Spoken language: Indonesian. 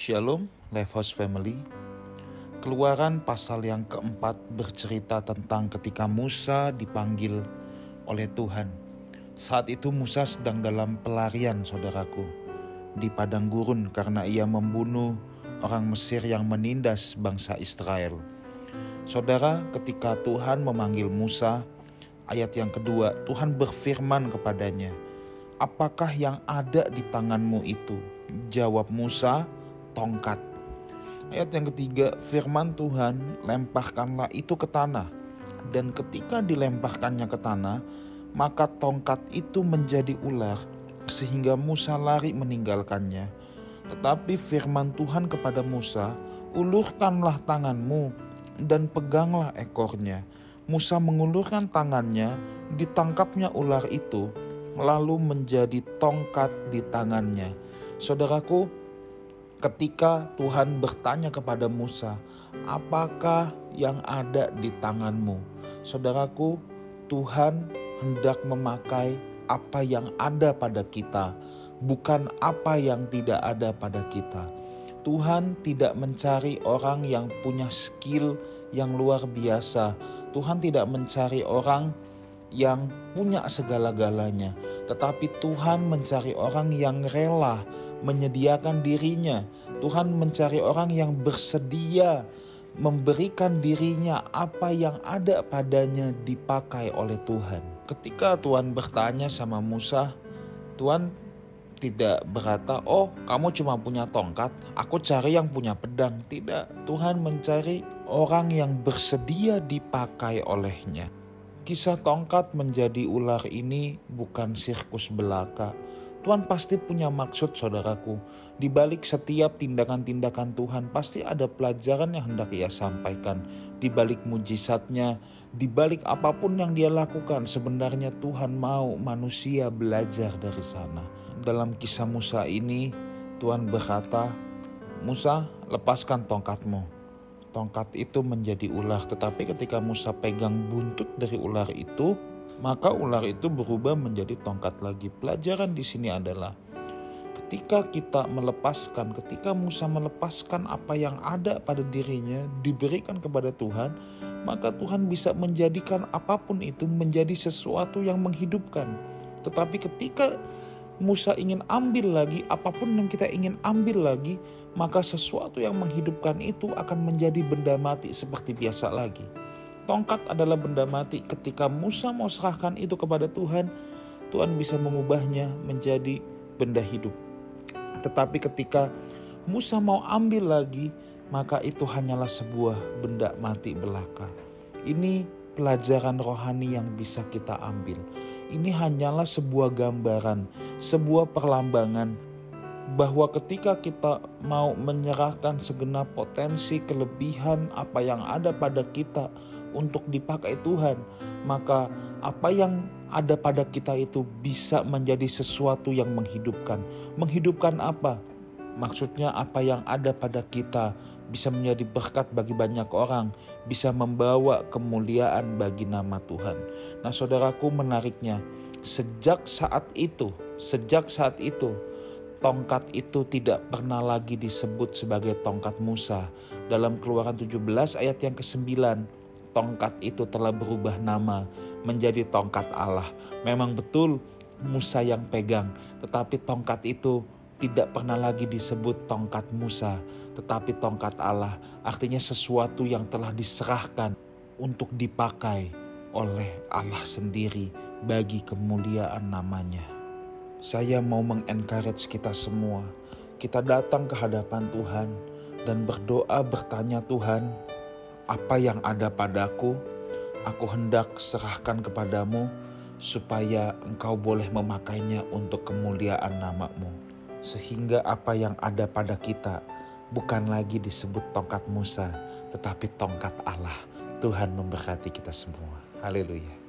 Shalom, Lifehouse Family. Keluaran pasal yang keempat bercerita tentang ketika Musa dipanggil oleh Tuhan. Saat itu Musa sedang dalam pelarian, saudaraku, di padang gurun karena ia membunuh orang Mesir yang menindas bangsa Israel. Saudara, ketika Tuhan memanggil Musa, ayat yang kedua, Tuhan berfirman kepadanya, "Apakah yang ada di tanganmu itu?" Jawab Musa, "Tongkat." Ayat yang ketiga, firman Tuhan, "Lemparkanlah itu ke tanah." Dan ketika dilemparkannya ke tanah, maka tongkat itu menjadi ular, sehingga Musa lari meninggalkannya. Tetapi firman Tuhan kepada Musa, "Ulurkanlah tanganmu dan peganglah ekornya." Musa mengulurkan tangannya, ditangkapnya ular itu, lalu menjadi tongkat di tangannya. Saudaraku, ketika Tuhan bertanya kepada Musa, "Apakah yang ada di tanganmu?" Saudaraku, Tuhan hendak memakai apa yang ada pada kita, bukan apa yang tidak ada pada kita. Tuhan tidak mencari orang yang punya skill yang luar biasa. Tuhan tidak mencari orang yang punya segala-galanya, tetapi Tuhan mencari orang yang rela menyediakan dirinya. Tuhan mencari orang yang bersedia memberikan dirinya apa yang ada padanya dipakai oleh Tuhan. Ketika Tuhan bertanya sama Musa, Tuhan tidak berkata, "Oh, kamu cuma punya tongkat, aku cari yang punya pedang." Tidak, Tuhan mencari orang yang bersedia dipakai olehnya. Kisah tongkat menjadi ular ini bukan sirkus belaka, Tuhan pasti punya maksud saudaraku. Di balik setiap tindakan-tindakan Tuhan pasti ada pelajaran yang hendak ia sampaikan. Di balik mujizatnya, di balik apa pun yang dia lakukan, sebenarnya Tuhan mau manusia belajar dari sana. Dalam kisah Musa ini, Tuhan berkata, Musa lepaskan tongkatmu. Tongkat itu menjadi ular, tetapi ketika Musa pegang buntut dari ular itu, maka ular itu berubah menjadi tongkat lagi. Pelajaran di sini adalah ketika kita melepaskan, ketika Musa melepaskan apa yang ada pada dirinya diberikan kepada Tuhan, maka Tuhan bisa menjadikan apa pun itu menjadi sesuatu yang menghidupkan. Tetapi ketika Musa ingin ambil lagi apa pun yang kita ingin ambil lagi, maka sesuatu yang menghidupkan itu akan menjadi benda mati seperti biasa lagi. Tongkat adalah benda mati. Ketika Musa mau serahkan itu kepada Tuhan, Tuhan bisa mengubahnya menjadi benda hidup. Tetapi ketika Musa mau ambil lagi, maka itu hanyalah sebuah benda mati belaka. Ini pelajaran rohani yang bisa kita ambil. Ini hanyalah sebuah gambaran, sebuah perlambangan bahwa ketika kita mau menyerahkan segenap potensi kelebihan apa yang ada pada kita untuk dipakai Tuhan, maka apa yang ada pada kita itu bisa menjadi sesuatu yang menghidupkan. Menghidupkan apa? Maksudnya apa yang ada pada kita bisa menjadi berkat bagi banyak orang, bisa membawa kemuliaan bagi nama Tuhan. Nah, saudaraku menariknya, sejak saat itu, sejak saat itu tongkat itu tidak pernah lagi disebut sebagai tongkat Musa. Dalam Keluaran 17 ayat yang ke-9, tongkat itu telah berubah nama menjadi tongkat Allah. Memang betul Musa yang pegang, tetapi tongkat itu tidak pernah lagi disebut tongkat Musa, tetapi tongkat Allah. Artinya sesuatu yang telah diserahkan untuk dipakai oleh Allah sendiri bagi kemuliaan namanya. Saya mau mengencourage kita semua. Kita datang ke hadapan Tuhan dan berdoa bertanya Tuhan, apa yang ada padaku, aku hendak serahkan kepadamu, supaya engkau boleh memakainya untuk kemuliaan namamu. Sehingga apa yang ada pada kita bukan lagi disebut tongkat Musa, tetapi tongkat Allah. Tuhan memberkati kita semua. Haleluya.